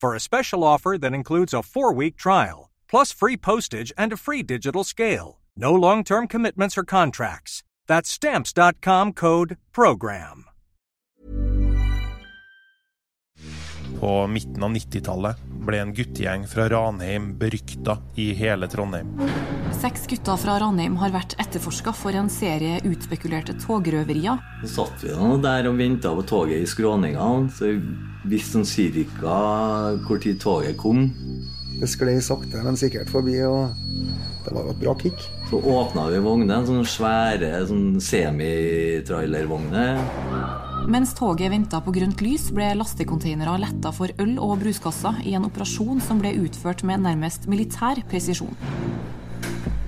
for a special offer that includes a four week trial, plus free postage and a free digital scale. No long term commitments or contracts. That's stamps.com code PROGRAM. På midten av 90-tallet ble en guttegjeng fra Ranheim berykta i hele Trondheim. Seks gutter fra Ranheim har vært etterforska for en serie utspekulerte togrøverier. Så satt vi nå der og venta på toget i skråninga. Så vi visste sånn cirka hvor tid toget kom. Det sklei sakte, men sikkert forbi, og det var jo et bra kick. Så åpna vi vognen, sånne svære sånn semitrailervogner. Mens toget venta på grønt lys, ble lastekonteinere letta for øl og bruskasser i en operasjon som ble utført med nærmest militær presisjon.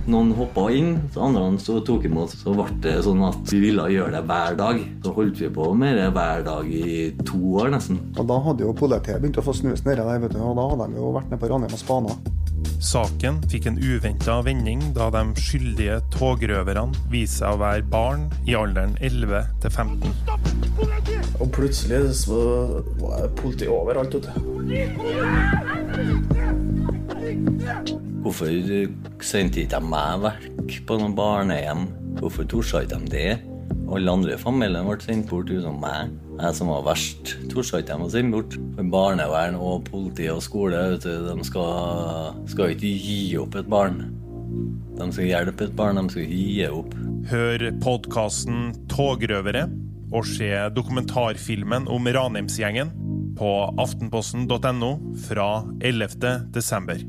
Noen hoppa inn, så andre så tok imot. Så ble det sånn at vi ville gjøre det hver dag. Så holdt vi på med det hver dag i to år nesten. Og da hadde jo politiet begynt å få snus nedi der, vet du, og da hadde de jo vært nede på Ranheim og spana. Saken fikk en uventa vending da de skyldige togrøverne viser seg å være barn i alderen 11 til 15. Og plutselig så var det politi overalt. vet du. Hvorfor sendte ikke de meg vekk på noen barnehjem? Hvorfor torde ikke de det? Alle andre i familien ble sendt bort utenom meg. Jeg som var verst, torde ikke de å sende bort. For barnevern og politi og skole du, de skal, skal ikke gi opp et barn. De skal hjelpe et barn, de skal ikke gi opp. Hør podkasten Togrøvere og se dokumentarfilmen om Ranheimsgjengen på aftenposten.no fra 11. desember.